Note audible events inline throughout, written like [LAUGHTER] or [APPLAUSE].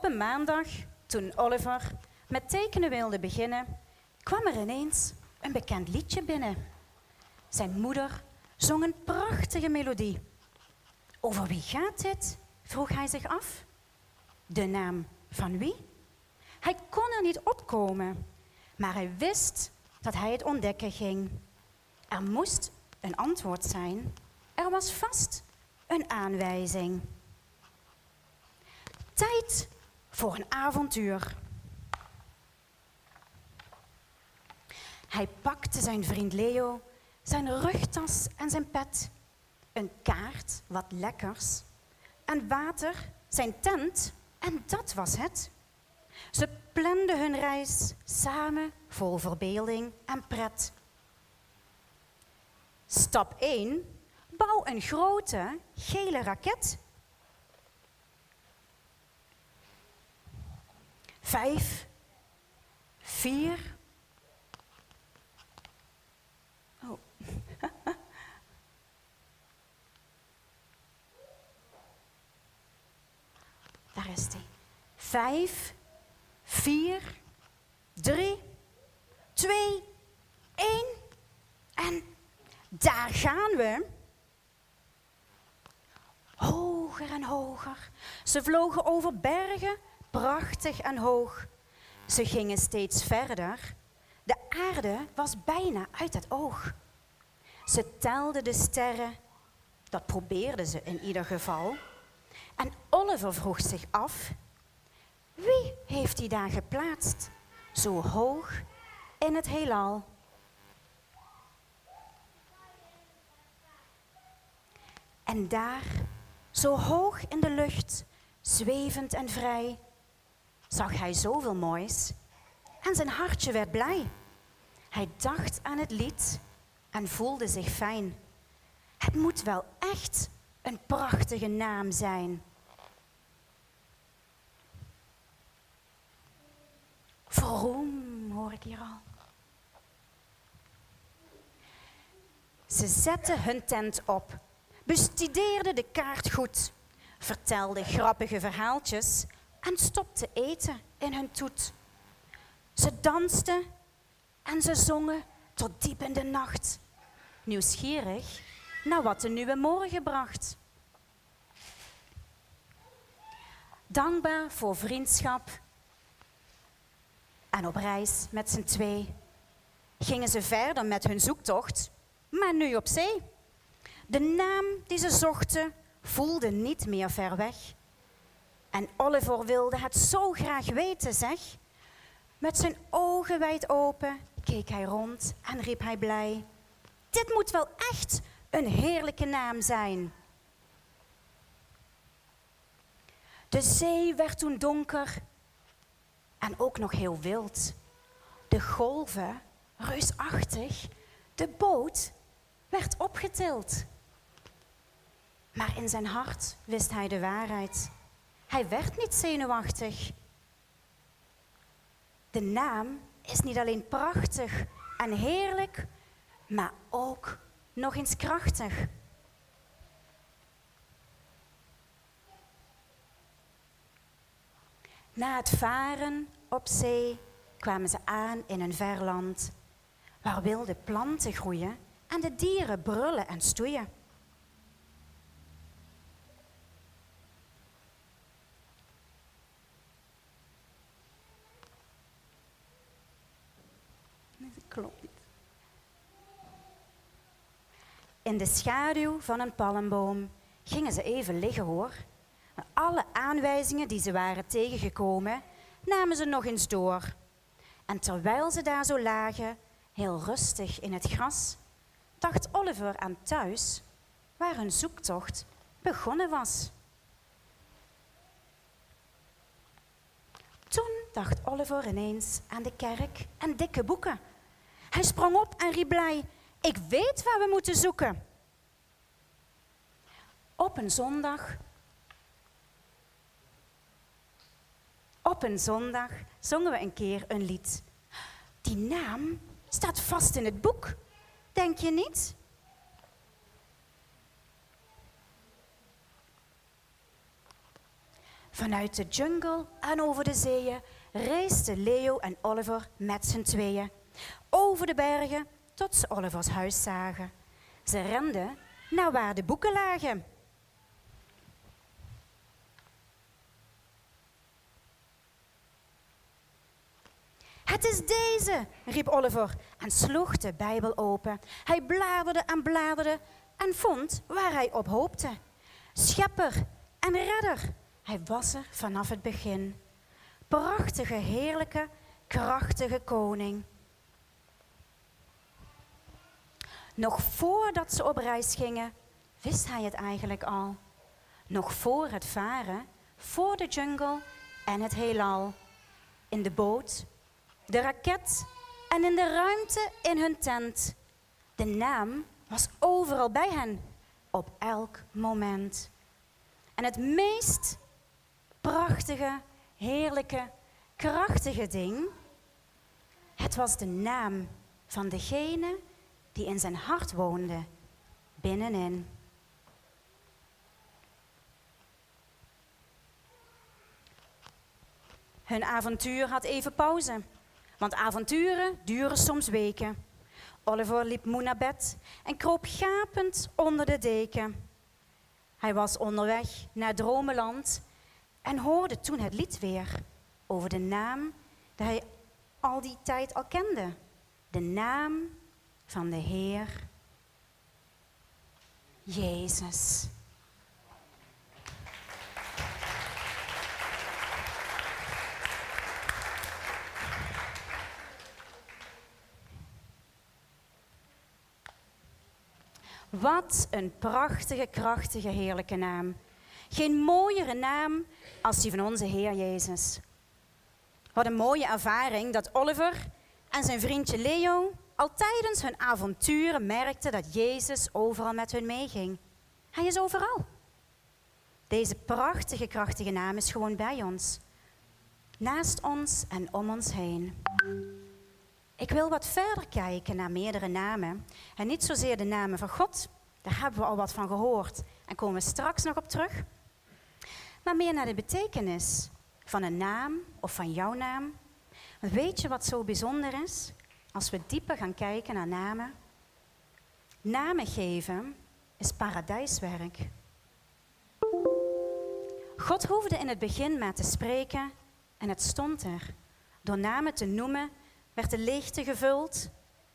Op een maandag, toen Oliver met tekenen wilde beginnen, kwam er ineens een bekend liedje binnen. Zijn moeder zong een prachtige melodie. Over wie gaat dit? vroeg hij zich af. De naam van wie? Hij kon er niet opkomen, maar hij wist dat hij het ontdekken ging. Er moest een antwoord zijn. Er was vast een aanwijzing. Tijd voor een avontuur. Hij pakte zijn vriend Leo, zijn rugtas en zijn pet, een kaart, wat lekkers, en water, zijn tent, en dat was het. Ze planden hun reis samen vol verbeelding en pret. Stap 1. Bouw een grote gele raket. Vijf, vier. Oh. [LAUGHS] Daar is hij. Vijf, vier, drie, twee, één. En daar gaan we. Hoger en hoger. Ze vlogen over bergen, prachtig en hoog. Ze gingen steeds verder. De aarde was bijna uit het oog. Ze telden de sterren. Dat probeerden ze in ieder geval. En Oliver vroeg zich af: wie heeft die daar geplaatst, zo hoog in het heelal? En daar, zo hoog in de lucht, zwevend en vrij, zag hij zoveel moois en zijn hartje werd blij. Hij dacht aan het lied en voelde zich fijn. Het moet wel echt een prachtige naam zijn. Vroom, hoor ik hier al. Ze zetten hun tent op, bestudeerden de kaart goed, vertelden grappige verhaaltjes en stopten eten in hun toet. Ze dansten en ze zongen tot diep in de nacht, nieuwsgierig naar wat de nieuwe morgen bracht. Dankbaar voor vriendschap en op reis met z'n twee gingen ze verder met hun zoektocht, maar nu op zee. De naam die ze zochten voelde niet meer ver weg. En Oliver wilde het zo graag weten, zeg. Met zijn ogen wijd open keek hij rond en riep hij blij. Dit moet wel echt een heerlijke naam zijn. De zee werd toen donker en ook nog heel wild. De golven, reusachtig, de boot werd opgetild. Maar in zijn hart wist hij de waarheid. Hij werd niet zenuwachtig. De naam is niet alleen prachtig en heerlijk, maar ook nog eens krachtig. Na het varen op zee kwamen ze aan in een ver land, waar wilde planten groeien en de dieren brullen en stoeien. klopt niet. In de schaduw van een palmboom gingen ze even liggen hoor. Alle aanwijzingen die ze waren tegengekomen, namen ze nog eens door. En terwijl ze daar zo lagen, heel rustig in het gras, dacht Oliver aan thuis, waar hun zoektocht begonnen was. Toen dacht Oliver ineens aan de kerk en dikke boeken. Hij sprong op en riep blij: Ik weet waar we moeten zoeken. Op een zondag Op een zondag zongen we een keer een lied. Die naam staat vast in het boek, denk je niet? Vanuit de jungle en over de zeeën reisden Leo en Oliver met z'n tweeën. Over de bergen tot ze Olivers huis zagen. Ze renden naar waar de boeken lagen. Het is deze, riep Oliver en sloeg de Bijbel open. Hij bladerde en bladerde en vond waar hij op hoopte. Schepper en redder, hij was er vanaf het begin. Prachtige, heerlijke, krachtige koning. Nog voordat ze op reis gingen, wist hij het eigenlijk al. Nog voor het varen, voor de jungle en het heelal. In de boot, de raket en in de ruimte in hun tent. De naam was overal bij hen, op elk moment. En het meest prachtige, heerlijke, krachtige ding, het was de naam van degene die in zijn hart woonde, binnenin. Hun avontuur had even pauze, want avonturen duren soms weken. Oliver liep moe naar bed en kroop gapend onder de deken. Hij was onderweg naar Dromenland en hoorde toen het lied weer over de naam die hij al die tijd al kende. De naam van de Heer Jezus. Wat een prachtige, krachtige, heerlijke naam. Geen mooiere naam als die van onze Heer Jezus. Wat een mooie ervaring dat Oliver en zijn vriendje Leo al tijdens hun avonturen merkten dat Jezus overal met hun meeging. Hij is overal. Deze prachtige, krachtige naam is gewoon bij ons. Naast ons en om ons heen. Ik wil wat verder kijken naar meerdere namen. En niet zozeer de namen van God, daar hebben we al wat van gehoord en komen we straks nog op terug. Maar meer naar de betekenis van een naam of van jouw naam. Weet je wat zo bijzonder is? Als we dieper gaan kijken naar namen. Namen geven is paradijswerk. God hoefde in het begin maar te spreken en het stond er. Door namen te noemen werd de leegte gevuld,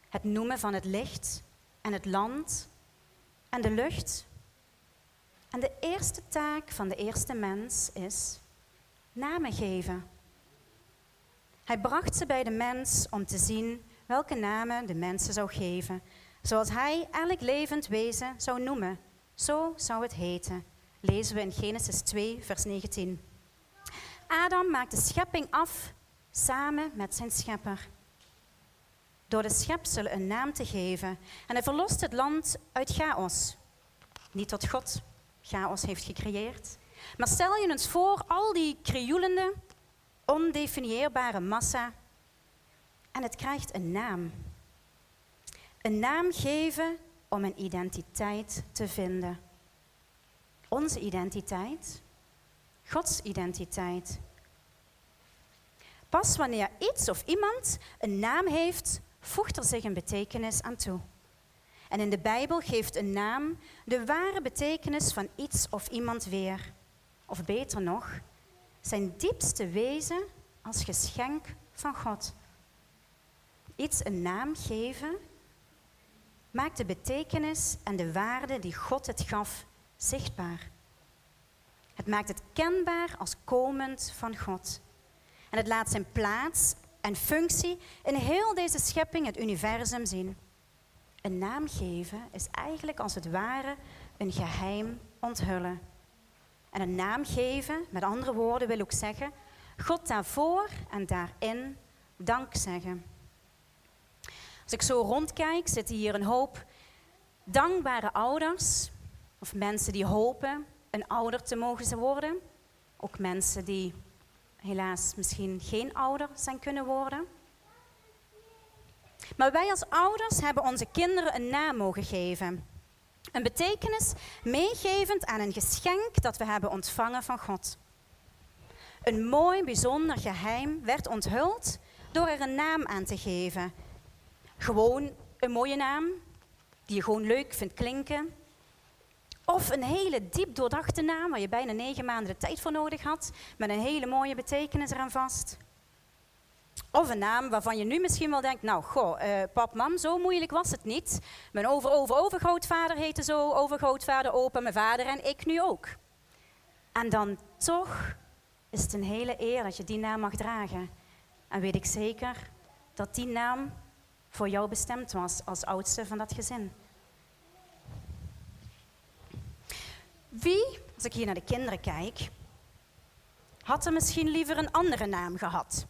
het noemen van het licht en het land en de lucht. En de eerste taak van de eerste mens is namen geven. Hij bracht ze bij de mens om te zien welke namen de mensen zou geven, zoals hij elk levend wezen zou noemen. Zo zou het heten. Lezen we in Genesis 2, vers 19. Adam maakt de schepping af samen met zijn schepper. Door de schepsel een naam te geven. En hij verlost het land uit chaos. Niet tot God chaos heeft gecreëerd. Maar stel je eens voor al die krioelende, ondefinieerbare massa en het krijgt een naam. Een naam geven om een identiteit te vinden. Onze identiteit, Gods identiteit. Pas wanneer iets of iemand een naam heeft, voegt er zich een betekenis aan toe. En in de Bijbel geeft een naam de ware betekenis van iets of iemand weer. Of beter nog, zijn diepste wezen als geschenk van God. Iets een naam geven maakt de betekenis en de waarde die God het gaf zichtbaar. Het maakt het kenbaar als komend van God. En het laat zijn plaats en functie in heel deze schepping, het universum, zien. Een naam geven is eigenlijk als het ware een geheim onthullen. En een naam geven, met andere woorden, wil ook zeggen God daarvoor en daarin dank zeggen. Als ik zo rondkijk, zitten hier een hoop dankbare ouders. Of mensen die hopen een ouder te mogen worden. Ook mensen die helaas misschien geen ouder zijn kunnen worden. Maar wij als ouders hebben onze kinderen een naam mogen geven. Een betekenis meegevend aan een geschenk dat we hebben ontvangen van God. Een mooi, bijzonder geheim werd onthuld door er een naam aan te geven. Gewoon een mooie naam, die je gewoon leuk vindt klinken. Of een hele diep doordachte naam, waar je bijna negen maanden de tijd voor nodig had, met een hele mooie betekenis eraan vast. Of een naam waarvan je nu misschien wel denkt, nou goh, uh, pap, mam, zo moeilijk was het niet. Mijn over, over, overgrootvader heette zo, overgrootvader, opa, mijn vader en ik nu ook. En dan toch is het een hele eer dat je die naam mag dragen. En weet ik zeker dat die naam voor jou bestemd was als oudste van dat gezin. Wie, als ik hier naar de kinderen kijk, had er misschien liever een andere naam gehad?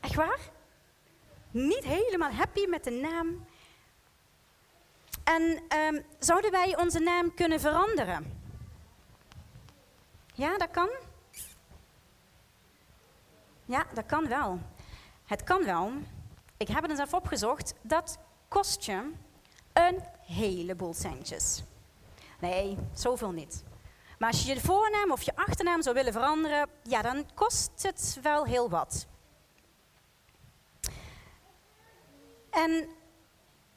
Echt waar? Niet helemaal happy met de naam. En um, zouden wij onze naam kunnen veranderen? Ja, dat kan. Ja, dat kan wel. Het kan wel. Ik heb het eens even opgezocht. Dat kost je een heleboel centjes. Nee, zoveel niet. Maar als je je voornaam of je achternaam zou willen veranderen, ja, dan kost het wel heel wat. En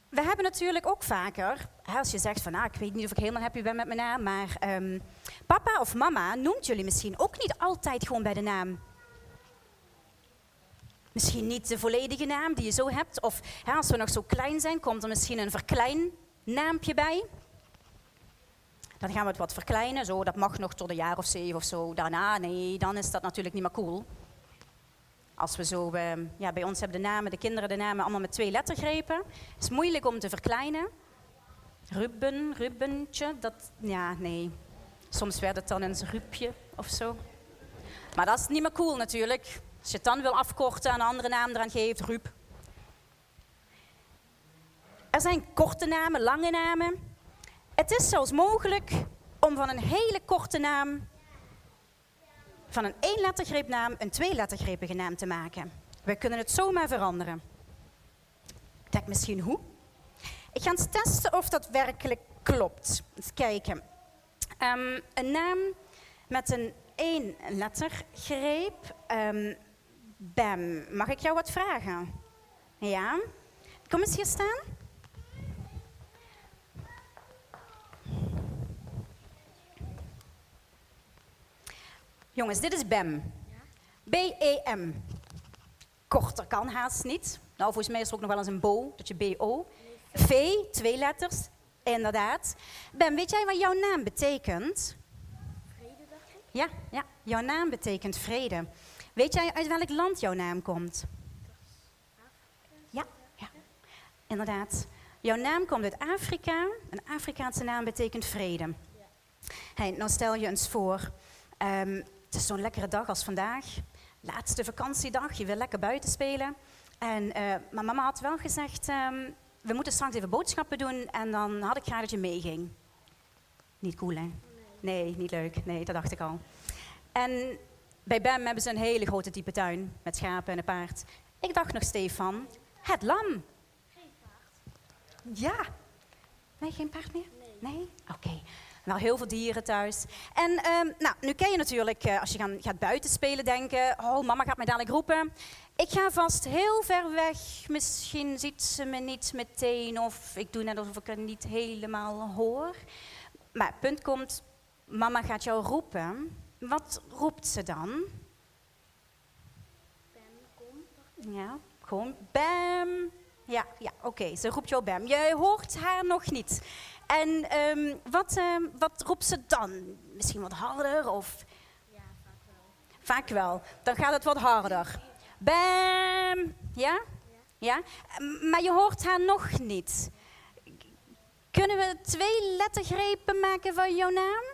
we hebben natuurlijk ook vaker, als je zegt van, nou, ik weet niet of ik helemaal happy ben met mijn naam, maar um, papa of mama noemt jullie misschien ook niet altijd gewoon bij de naam. Misschien niet de volledige naam die je zo hebt, of hè, als we nog zo klein zijn, komt er misschien een verkleinnaampje bij. Dan gaan we het wat verkleinen, zo, dat mag nog tot een jaar of zeven of zo. Daarna, nee, dan is dat natuurlijk niet meer cool. Als we zo, uh, ja, bij ons hebben de namen, de kinderen de namen allemaal met twee lettergrepen. Het is moeilijk om te verkleinen. Ruben, Rubentje, dat, ja, nee. Soms werd het dan een Rupje of zo. Maar dat is niet meer cool natuurlijk. Dan wil afkorten en een andere naam eraan geeft, Rup. Er zijn korte namen, lange namen. Het is zelfs mogelijk om van een hele korte naam van een één lettergreepnaam een twee lettergrepige naam te maken. We kunnen het zomaar veranderen. Kijk misschien hoe. Ik ga eens testen of dat werkelijk klopt. Eens kijken. Um, een naam met een één lettergreep. Um, Bam, mag ik jou wat vragen? Ja? Kom eens hier staan. Jongens, dit is BEM. B-E-M. Korter kan haast niet. Nou, volgens mij is er ook nog wel eens een BO, dat je B-O. V, twee letters, inderdaad. Ben, weet jij wat jouw naam betekent? Vrede, dacht ik. Ja, ja, jouw naam betekent vrede. Weet jij uit welk land jouw naam komt? Ja, ja, inderdaad. Jouw naam komt uit Afrika. Een Afrikaanse naam betekent vrede. Hey, nou stel je eens voor, um, het is zo'n lekkere dag als vandaag. Laatste vakantiedag, je wil lekker buiten spelen. En, uh, maar mama had wel gezegd, um, we moeten straks even boodschappen doen en dan had ik graag dat je meeging. Niet cool, hè? Nee, niet leuk. Nee, dat dacht ik al. En bij BEM hebben ze een hele grote type tuin met schapen en een paard. Ik dacht nog, Stefan, het lam. Geen paard. Ja. Nee, geen paard meer? Nee. Nee? Oké. Wel heel veel dieren thuis. En um, nou, nu ken je natuurlijk, uh, als je gaan, gaat buiten spelen, denken: Oh, mama gaat mij dadelijk roepen. Ik ga vast heel ver weg. Misschien ziet ze me niet meteen, of ik doe net alsof ik het niet helemaal hoor. Maar het punt komt: Mama gaat jou roepen. Wat roept ze dan? Bam, kom. Ja, gewoon bam. Ja, ja oké, okay. ze roept jou bam. Je hoort haar nog niet. En um, wat, um, wat roept ze dan? Misschien wat harder of? Ja, vaak wel. Vaak wel. Dan gaat het wat harder. Bam. Ja? Ja? Maar je hoort haar nog niet. Kunnen we twee lettergrepen maken van jouw naam?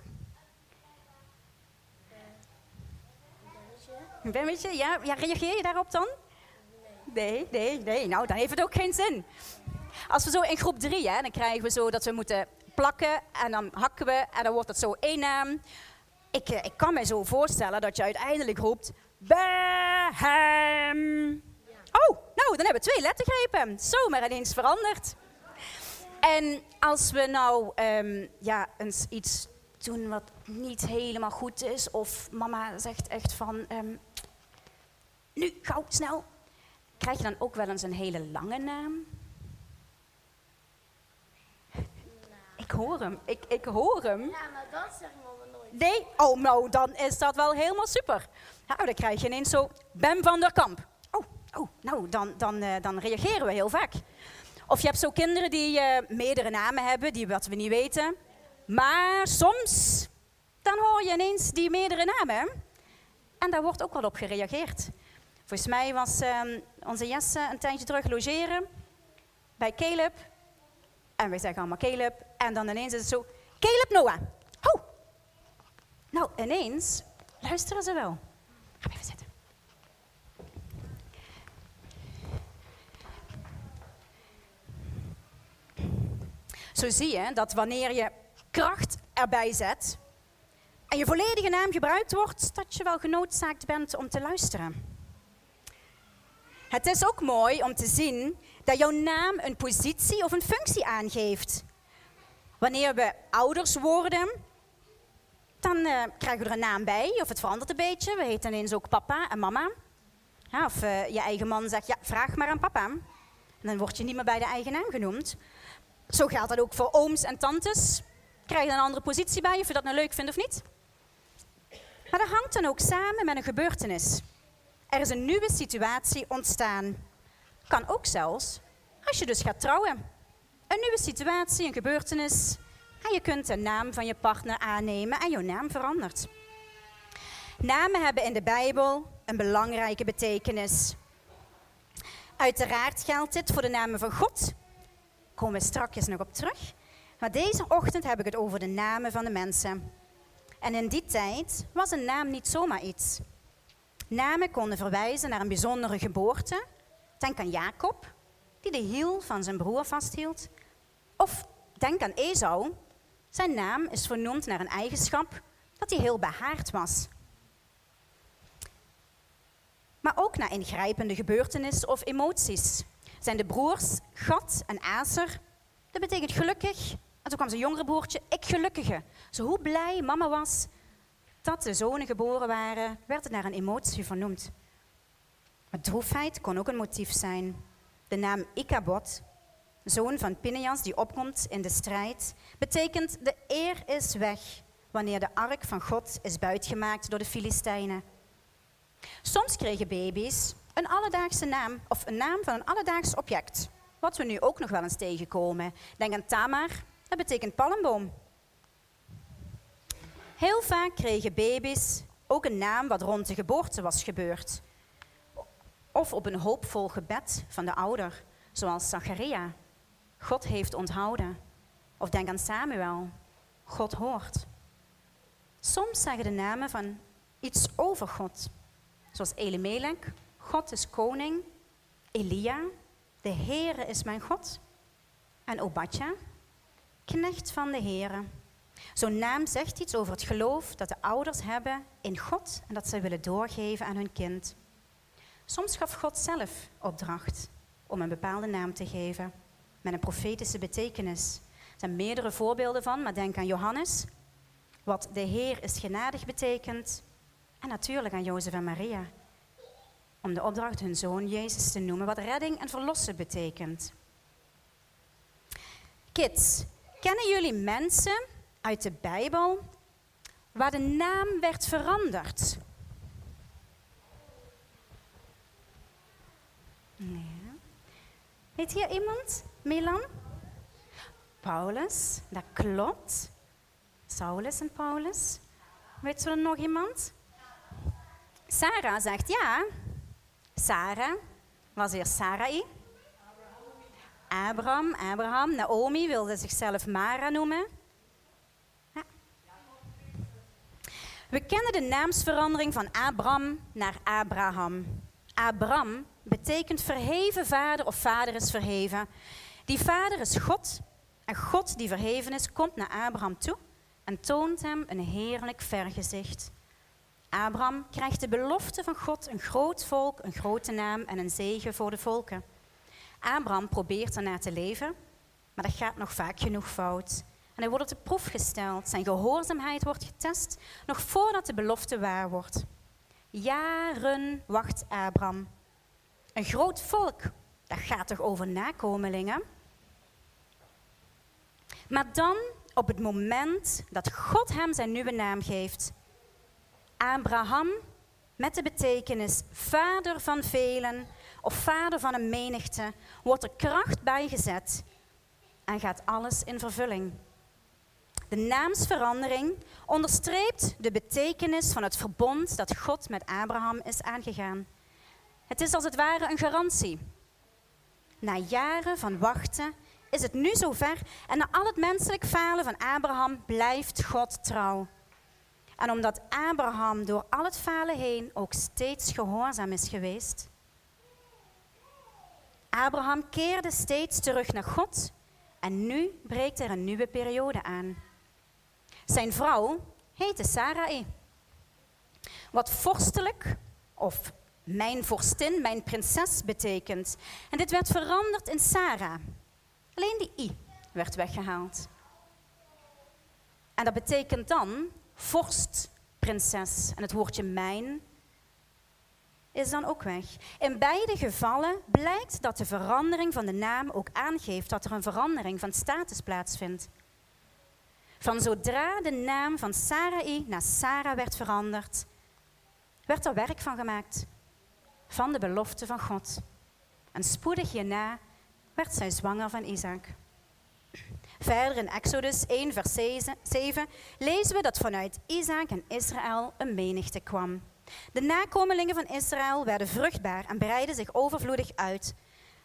Een bemmetje, ja. ja. Reageer je daarop dan? Nee, nee, nee. Nou, dan heeft het ook geen zin. Als we zo in groep drie, hè, dan krijgen we zo dat we moeten plakken en dan hakken we en dan wordt het zo één naam. Ik, ik kan me zo voorstellen dat je uiteindelijk roept Bam. Oh, nou, dan hebben we twee lettergrepen. Zomaar ineens veranderd. En als we nou um, ja, eens iets doen wat niet helemaal goed is. Of mama zegt echt van, ehm, nu, gauw, snel. Krijg je dan ook wel eens een hele lange naam? Ik hoor hem, ik, ik hoor hem. Ja, nou dat zegt mama nooit. Nee, oh nou, dan is dat wel helemaal super. Nou, dan krijg je ineens zo Bem van der Kamp. Oh, oh nou, dan, dan, eh, dan reageren we heel vaak. Of je hebt zo kinderen die eh, meerdere namen hebben, die wat we niet weten. Maar soms, dan hoor je ineens die meerdere namen. En daar wordt ook wel op gereageerd. Volgens mij was ehm, onze Jesse een tijdje terug logeren bij Caleb. En wij zeggen allemaal Caleb. En dan ineens is het zo, Caleb Noah. Oh, nou, ineens luisteren ze wel. Ga even zitten. Zo zie je dat wanneer je kracht erbij zet en je volledige naam gebruikt wordt, dat je wel genoodzaakt bent om te luisteren. Het is ook mooi om te zien dat jouw naam een positie of een functie aangeeft. Wanneer we ouders worden, dan eh, krijgen we er een naam bij, of het verandert een beetje. We heten ineens ook papa en mama. Ja, of eh, je eigen man zegt, ja, vraag maar aan papa. Dan word je niet meer bij de eigen naam genoemd. Zo geldt dat ook voor ooms en tantes. Krijg je een andere positie bij, of je dat nou leuk vindt of niet. Maar dat hangt dan ook samen met een gebeurtenis. Er is een nieuwe situatie ontstaan. Kan ook zelfs als je dus gaat trouwen. Een nieuwe situatie, een gebeurtenis. En je kunt de naam van je partner aannemen en jouw naam verandert. Namen hebben in de Bijbel een belangrijke betekenis. Uiteraard geldt dit voor de namen van God. Daar komen we straks nog op terug. Maar deze ochtend heb ik het over de namen van de mensen. En in die tijd was een naam niet zomaar iets. Namen konden verwijzen naar een bijzondere geboorte. Denk aan Jacob, die de hiel van zijn broer vasthield. Of denk aan Esau. Zijn naam is vernoemd naar een eigenschap dat hij heel behaard was. Maar ook naar ingrijpende gebeurtenissen of emoties. Zijn de broers Gad en Aser, dat betekent gelukkig. En toen kwam zijn jongere broertje, ik gelukkige. Zo hoe blij mama was dat de zonen geboren waren, werd het naar een emotie vernoemd. Maar droefheid kon ook een motief zijn. De naam Ikabod, zoon van Pineas die opkomt in de strijd, betekent de eer is weg wanneer de ark van God is buitgemaakt door de Filistijnen. Soms kregen baby's een alledaagse naam of een naam van een alledaags object, wat we nu ook nog wel eens tegenkomen. Denk aan Tamar, dat betekent palmboom. Heel vaak kregen baby's ook een naam wat rond de geboorte was gebeurd. Of op een hoopvol gebed van de ouder, zoals Zacharia. God heeft onthouden. Of denk aan Samuel. God hoort. Soms zeggen de namen van iets over God. Zoals Elimelech, God is koning. Elia, de Heere is mijn God. En Obadja, knecht van de Heere. Zo'n naam zegt iets over het geloof dat de ouders hebben in God en dat ze willen doorgeven aan hun kind. Soms gaf God zelf opdracht om een bepaalde naam te geven met een profetische betekenis. Er zijn meerdere voorbeelden van, maar denk aan Johannes, wat de Heer is genadig betekent. En natuurlijk aan Jozef en Maria, om de opdracht hun zoon Jezus te noemen, wat redding en verlossen betekent. Kids, kennen jullie mensen uit de Bijbel waar de naam werd veranderd? Weet hier iemand? Milan? Paulus, dat klopt. Saulus en Paulus. Weet er nog iemand? Sarah zegt ja. Sarah was eerst Sarai. Abraham, Abraham. Naomi wilde zichzelf Mara noemen. We kennen de naamsverandering van Abram naar Abraham. Abram betekent verheven vader of vader is verheven. Die vader is God en God die verheven is komt naar Abraham toe en toont hem een heerlijk vergezicht. Abraham krijgt de belofte van God een groot volk, een grote naam en een zegen voor de volken. Abraham probeert ernaar te leven, maar dat gaat nog vaak genoeg fout. En hij wordt op de proef gesteld. Zijn gehoorzaamheid wordt getest, nog voordat de belofte waar wordt. Jaren wacht Abraham. Een groot volk, dat gaat toch over nakomelingen? Maar dan, op het moment dat God hem zijn nieuwe naam geeft, Abraham met de betekenis vader van velen of vader van een menigte, wordt er kracht bijgezet en gaat alles in vervulling. De naamsverandering onderstreept de betekenis van het verbond dat God met Abraham is aangegaan. Het is als het ware een garantie. Na jaren van wachten is het nu zover en na al het menselijk falen van Abraham blijft God trouw. En omdat Abraham door al het falen heen ook steeds gehoorzaam is geweest. Abraham keerde steeds terug naar God en nu breekt er een nieuwe periode aan. Zijn vrouw heette Sarai. Wat vorstelijk of mijn vorstin, mijn prinses betekent. En dit werd veranderd in Sarah. Alleen die i werd weggehaald. En dat betekent dan vorst, prinses. En het woordje mijn is dan ook weg. In beide gevallen blijkt dat de verandering van de naam ook aangeeft dat er een verandering van status plaatsvindt. Van zodra de naam van Sarai naar Sarah werd veranderd, werd er werk van gemaakt van de belofte van God. En spoedig hierna werd zij zwanger van Isaac. Verder in Exodus 1, vers 7 lezen we dat vanuit Isaac en Israël een menigte kwam. De nakomelingen van Israël werden vruchtbaar en breidden zich overvloedig uit.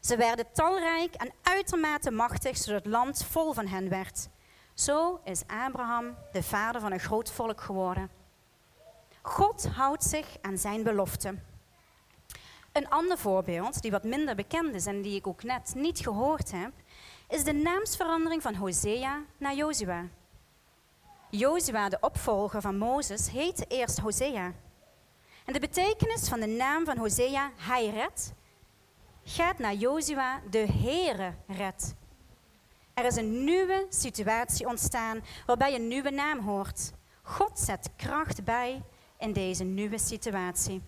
Ze werden talrijk en uitermate machtig, zodat het land vol van hen werd. Zo is Abraham de vader van een groot volk geworden. God houdt zich aan zijn belofte. Een ander voorbeeld, die wat minder bekend is en die ik ook net niet gehoord heb, is de naamsverandering van Hosea naar Jozua. Jozua, de opvolger van Mozes, heette eerst Hosea. En de betekenis van de naam van Hosea, hij redt, gaat naar Jozua, de Heere redt. Er is een nieuwe situatie ontstaan waarbij een nieuwe naam hoort. God zet kracht bij in deze nieuwe situatie.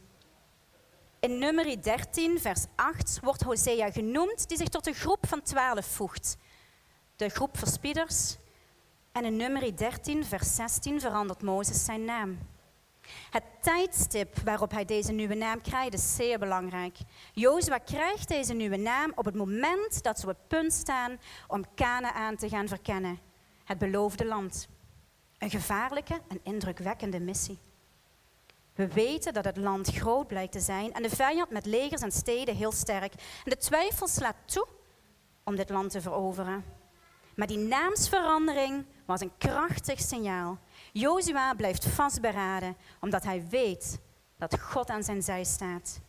In nummer 13, vers 8, wordt Hosea genoemd, die zich tot een groep van twaalf voegt. De groep verspieders. En in nummer 13, vers 16 verandert Mozes zijn naam. Het tijdstip waarop hij deze nieuwe naam krijgt is zeer belangrijk. Jozua krijgt deze nieuwe naam op het moment dat ze op het punt staan om Canaan te gaan verkennen. Het beloofde land. Een gevaarlijke en indrukwekkende missie. We weten dat het land groot blijkt te zijn en de vijand met legers en steden heel sterk. En de twijfel slaat toe om dit land te veroveren. Maar die naamsverandering was een krachtig signaal. Jozua blijft vastberaden omdat hij weet dat God aan zijn zij staat.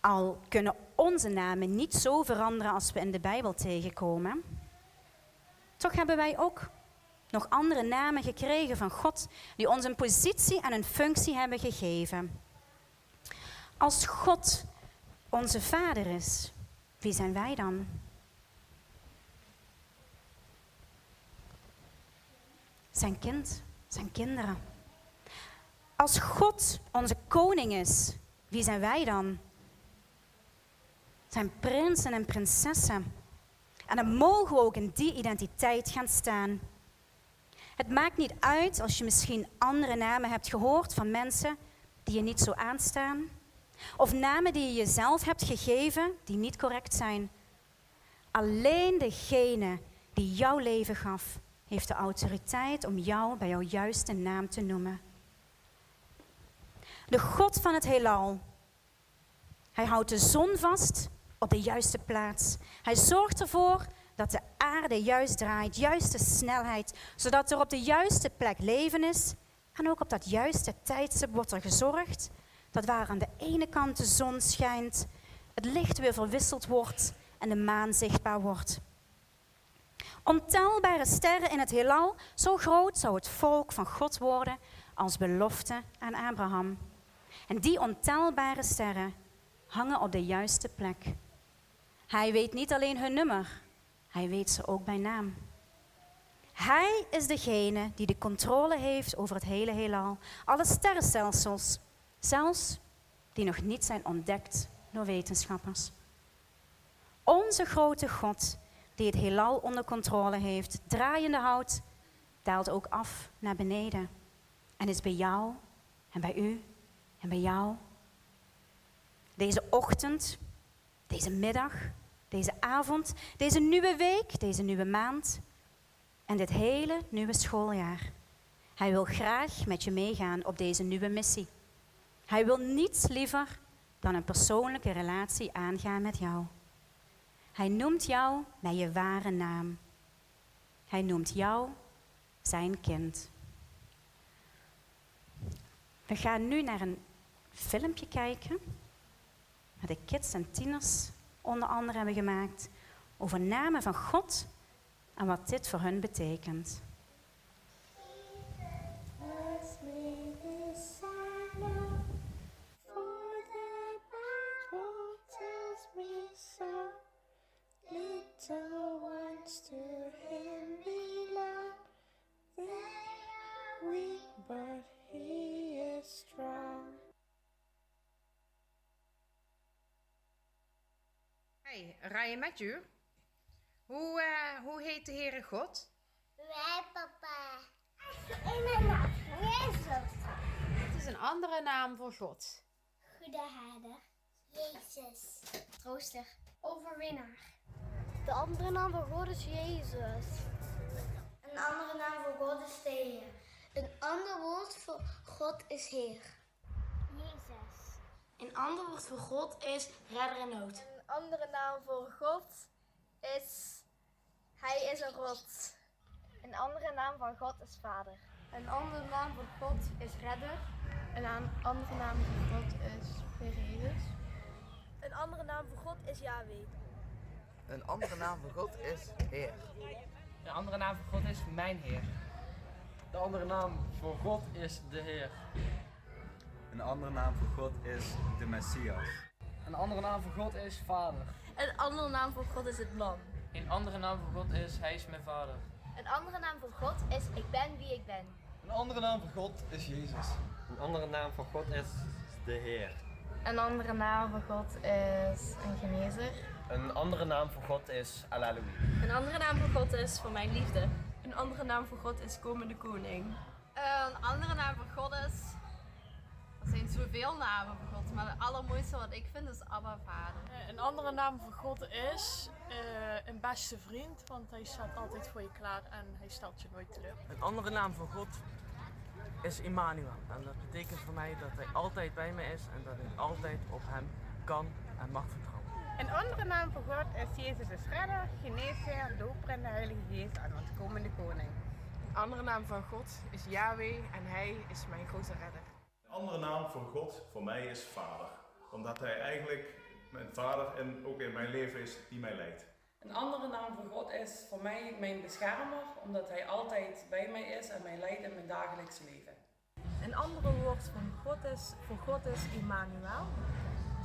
Al kunnen onze namen niet zo veranderen als we in de Bijbel tegenkomen, toch hebben wij ook nog andere namen gekregen van God die ons een positie en een functie hebben gegeven. Als God onze Vader is, wie zijn wij dan? Zijn kind, zijn kinderen. Als God onze koning is, wie zijn wij dan? Zijn prinsen en prinsessen. En dan mogen we ook in die identiteit gaan staan. Het maakt niet uit als je misschien andere namen hebt gehoord van mensen die je niet zo aanstaan. Of namen die je jezelf hebt gegeven die niet correct zijn. Alleen degene die jouw leven gaf, heeft de autoriteit om jou bij jouw juiste naam te noemen. De God van het heelal. Hij houdt de zon vast op de juiste plaats. Hij zorgt ervoor dat de aarde juist draait, juiste snelheid, zodat er op de juiste plek leven is. En ook op dat juiste tijdstip wordt er gezorgd dat waar aan de ene kant de zon schijnt, het licht weer verwisseld wordt en de maan zichtbaar wordt. Ontelbare sterren in het heelal, zo groot zou het volk van God worden als belofte aan Abraham. En die ontelbare sterren hangen op de juiste plek. Hij weet niet alleen hun nummer, Hij weet ze ook bij naam. Hij is degene die de controle heeft over het hele heelal, alle sterrenstelsels, zelfs die nog niet zijn ontdekt door wetenschappers. Onze grote God, die het heelal onder controle heeft, draaiende houdt, daalt ook af naar beneden en is bij jou en bij u en bij jou. Deze ochtend, deze middag, deze avond, deze nieuwe week, deze nieuwe maand en dit hele nieuwe schooljaar. Hij wil graag met je meegaan op deze nieuwe missie. Hij wil niets liever dan een persoonlijke relatie aangaan met jou. Hij noemt jou bij je ware naam. Hij noemt jou zijn kind. We gaan nu naar een filmpje kijken, wat de kids en tieners onder andere hebben gemaakt, over namen van God en wat dit voor hun betekent. Little ones to him belong. They are weak, but he is strong. Hey, Ryan Matthew. Hoe, eh, hoe heet de Heere God? Wij, papa. In mijn naam, Jezus. Het is een andere naam voor God. Goede herder. Jezus. Trooster. Overwinnaar. De andere naam voor God is Jezus. Een andere naam voor God is de Heer. Een ander woord voor God is Heer. Jezus. Een ander woord voor God is redder in nood. Een andere naam voor God is Hij is een rots. Een andere naam van God is Vader. Een andere naam voor God is Redder. Een andere naam voor God is Heer Jezus. Een andere naam voor God is Yahweh. Een andere naam voor God is Heer. De andere naam voor God is mijn Heer. De andere naam voor God is de Heer. Een andere naam voor God is de Messias. Een andere naam voor God is Vader. Een andere naam voor God is het Lam. Een andere naam voor God is Hij is mijn Vader. Een andere naam voor God is Ik ben wie ik ben. Een andere naam voor God is Jezus. Een andere naam voor God is de Heer. Een andere naam voor God is een genezer. Een andere naam voor God is Alaloui. Een andere naam voor God is voor mijn liefde. Een andere naam voor God is komende koning. Een andere naam voor God is. Er zijn zoveel namen voor God, maar de allermooiste wat ik vind is Abba Vader. Eh, Een andere naam voor God is eh, een beste vriend, want hij staat altijd voor je klaar en hij stelt je nooit teleur. Een andere naam voor God is Immanuel. En dat betekent voor mij dat hij altijd bij me is en dat ik altijd op hem kan en mag vertrouwen. Een andere naam voor God is Jezus de Redder, Geneesheer, Doper en de Heilige Geest aan onze komende koning. Een andere naam van God is Yahweh en hij is mijn grote redder. Een andere naam voor God voor mij is Vader. Omdat hij eigenlijk mijn vader en ook in mijn leven is die mij leidt. Een andere naam voor God is voor mij mijn beschermer, omdat Hij altijd bij mij is en mij leidt in mijn dagelijks leven. Een andere woord van God is, voor God is Immanuel,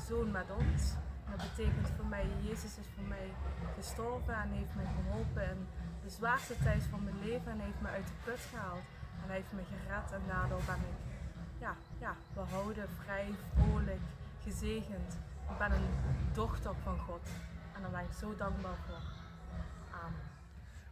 zoon met ons. Dat betekent voor mij, Jezus is voor mij gestorven en heeft mij geholpen in de zwaarste tijd van mijn leven en heeft me uit de put gehaald. En hij heeft me gered en daardoor ben ik ja, ja, behouden, vrij, vrolijk, gezegend. Ik ben een dochter van God en daar ben ik zo dankbaar voor. Amen.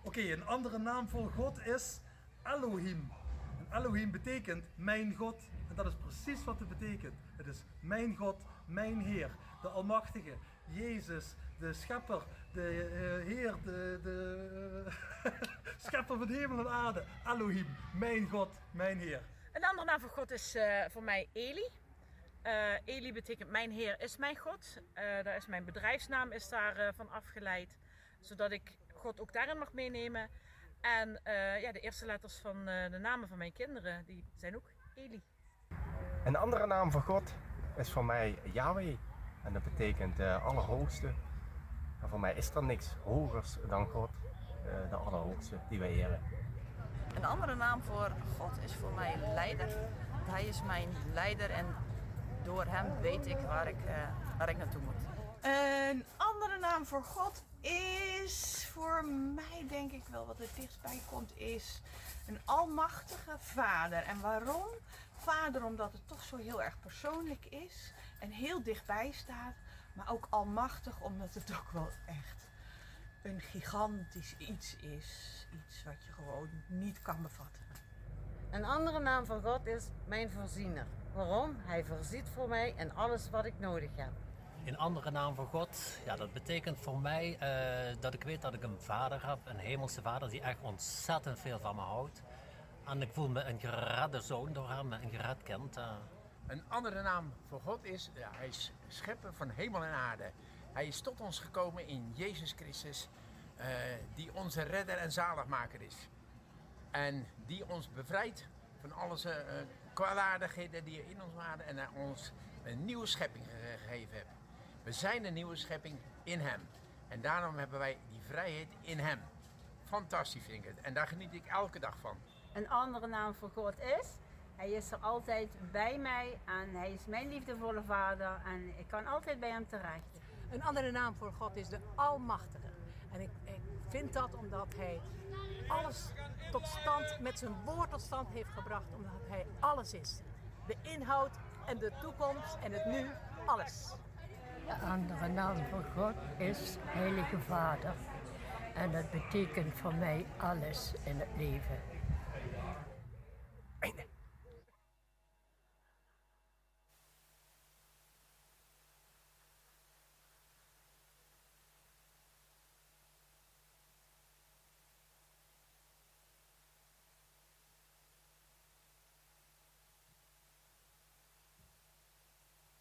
Oké, een andere naam voor God is Elohim. En Elohim betekent mijn God. En dat is precies wat het betekent. Het is mijn God, mijn Heer, de Almachtige, Jezus, de Schepper, de eh, Heer, de, de [LAUGHS] Schepper van hemel en aarde. Elohim, mijn God, mijn Heer. Een andere naam voor God is eh, voor mij Eli. Eh, Eli betekent mijn Heer is mijn God. Eh, daar is mijn bedrijfsnaam is daar eh, van afgeleid, zodat ik God ook daarin mag meenemen. En eh, ja, de eerste letters van eh, de namen van mijn kinderen, die zijn ook Eli. Een andere naam voor God is voor mij Yahweh. En dat betekent de Allerhoogste. En voor mij is er niks hogers dan God, eh, de Allerhoogste die wij eren. Een andere naam voor God is voor mij leider. Hij is mijn leider en door hem weet ik waar ik, eh, waar ik naartoe moet. Een andere naam voor God is voor mij denk ik wel wat het dichtstbij komt is een almachtige vader. En waarom? Vader omdat het toch zo heel erg persoonlijk is en heel dichtbij staat. Maar ook almachtig omdat het ook wel echt een gigantisch iets is. Iets wat je gewoon niet kan bevatten. Een andere naam van God is mijn voorziener. Waarom? Hij voorziet voor mij in alles wat ik nodig heb. Een andere naam voor God, ja, dat betekent voor mij uh, dat ik weet dat ik een vader heb, een hemelse vader die echt ontzettend veel van me houdt. En ik voel me een geredde zoon door hem, een gered kind. Uh. Een andere naam voor God is, ja, hij is schepper van hemel en aarde. Hij is tot ons gekomen in Jezus Christus, uh, die onze redder en zaligmaker is. En die ons bevrijdt van alle uh, kwaadaardigheden die er in ons waren en naar ons een nieuwe schepping gegeven hebt. We zijn een nieuwe schepping in Hem. En daarom hebben wij die vrijheid in Hem. Fantastisch vind ik het. En daar geniet ik elke dag van. Een andere naam voor God is, Hij is er altijd bij mij en Hij is mijn liefdevolle Vader en ik kan altijd bij Hem terecht. Een andere naam voor God is de Almachtige. En ik, ik vind dat omdat Hij alles tot stand, met zijn woord tot stand heeft gebracht, omdat Hij alles is. De inhoud en de toekomst en het nu, alles. De andere naam voor God is Heilige Vader. En dat betekent voor mij alles in het leven.